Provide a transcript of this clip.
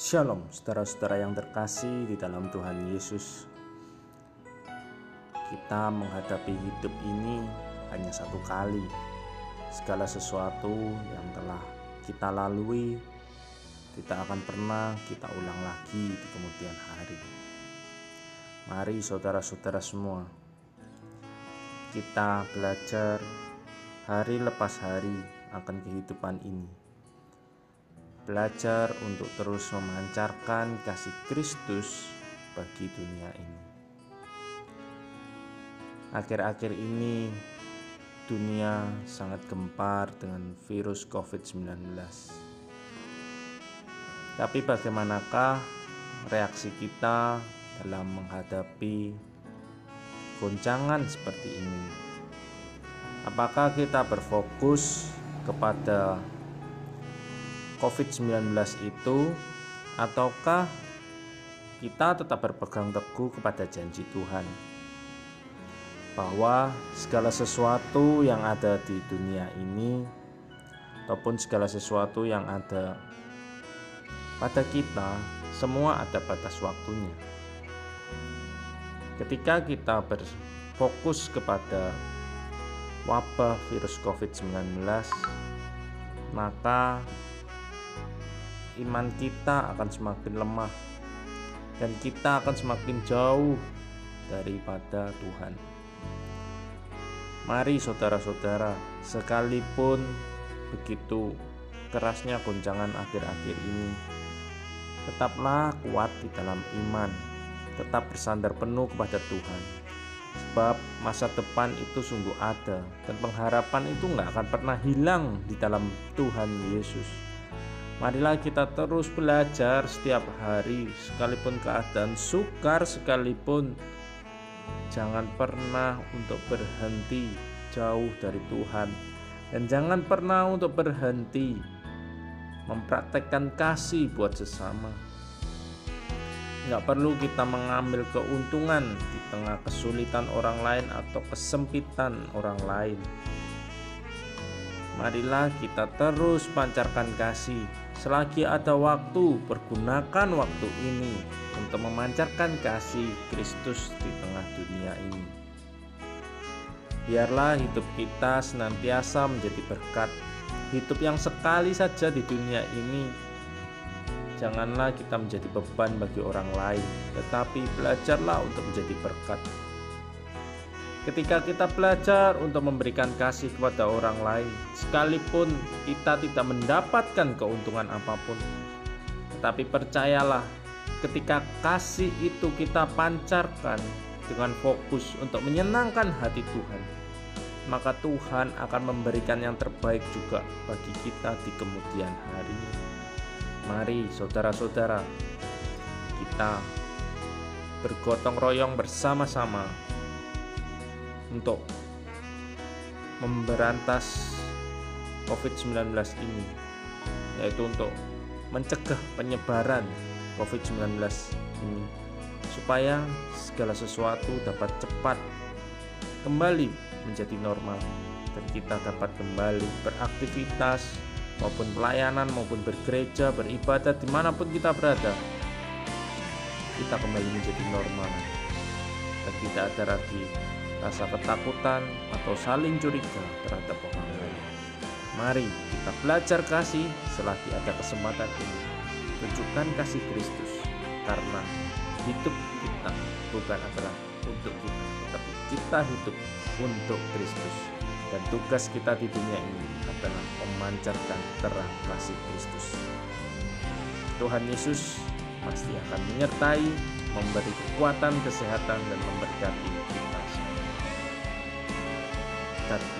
Shalom, saudara-saudara yang terkasih di dalam Tuhan Yesus. Kita menghadapi hidup ini hanya satu kali. Segala sesuatu yang telah kita lalui tidak akan pernah kita ulang lagi di kemudian hari. Mari saudara-saudara semua, kita belajar hari lepas hari akan kehidupan ini belajar untuk terus memancarkan kasih Kristus bagi dunia ini. Akhir-akhir ini dunia sangat gempar dengan virus COVID-19. Tapi bagaimanakah reaksi kita dalam menghadapi goncangan seperti ini? Apakah kita berfokus kepada COVID-19 itu ataukah kita tetap berpegang teguh kepada janji Tuhan bahwa segala sesuatu yang ada di dunia ini ataupun segala sesuatu yang ada pada kita semua ada batas waktunya. Ketika kita berfokus kepada wabah virus COVID-19 maka iman kita akan semakin lemah dan kita akan semakin jauh daripada Tuhan. Mari saudara-saudara, sekalipun begitu kerasnya goncangan akhir-akhir ini, tetaplah kuat di dalam iman, tetap bersandar penuh kepada Tuhan. Sebab masa depan itu sungguh ada dan pengharapan itu nggak akan pernah hilang di dalam Tuhan Yesus. Marilah kita terus belajar setiap hari, sekalipun keadaan sukar sekalipun. Jangan pernah untuk berhenti jauh dari Tuhan, dan jangan pernah untuk berhenti mempraktekkan kasih buat sesama. Nggak perlu kita mengambil keuntungan di tengah kesulitan orang lain atau kesempitan orang lain. Marilah kita terus pancarkan kasih Selagi ada waktu, pergunakan waktu ini untuk memancarkan kasih Kristus di tengah dunia ini. Biarlah hidup kita senantiasa menjadi berkat, hidup yang sekali saja di dunia ini. Janganlah kita menjadi beban bagi orang lain, tetapi belajarlah untuk menjadi berkat Ketika kita belajar untuk memberikan kasih kepada orang lain, sekalipun kita tidak mendapatkan keuntungan apa pun, tetapi percayalah, ketika kasih itu kita pancarkan dengan fokus untuk menyenangkan hati Tuhan, maka Tuhan akan memberikan yang terbaik juga bagi kita di kemudian hari. Mari, saudara-saudara, kita bergotong royong bersama-sama untuk memberantas COVID-19 ini yaitu untuk mencegah penyebaran COVID-19 ini supaya segala sesuatu dapat cepat kembali menjadi normal dan kita dapat kembali beraktivitas maupun pelayanan maupun bergereja beribadah di mana pun kita berada. Kita kembali menjadi normal. Dan tidak ada lagi rasa ketakutan atau saling curiga terhadap orang lain. Mari kita belajar kasih selagi ada kesempatan ini. Tunjukkan kasih Kristus karena hidup kita bukan adalah untuk kita, tetapi kita hidup untuk Kristus. Dan tugas kita di dunia ini adalah memancarkan terang kasih Kristus. Tuhan Yesus pasti akan menyertai, memberi kekuatan, kesehatan, dan memberkati kita semua. that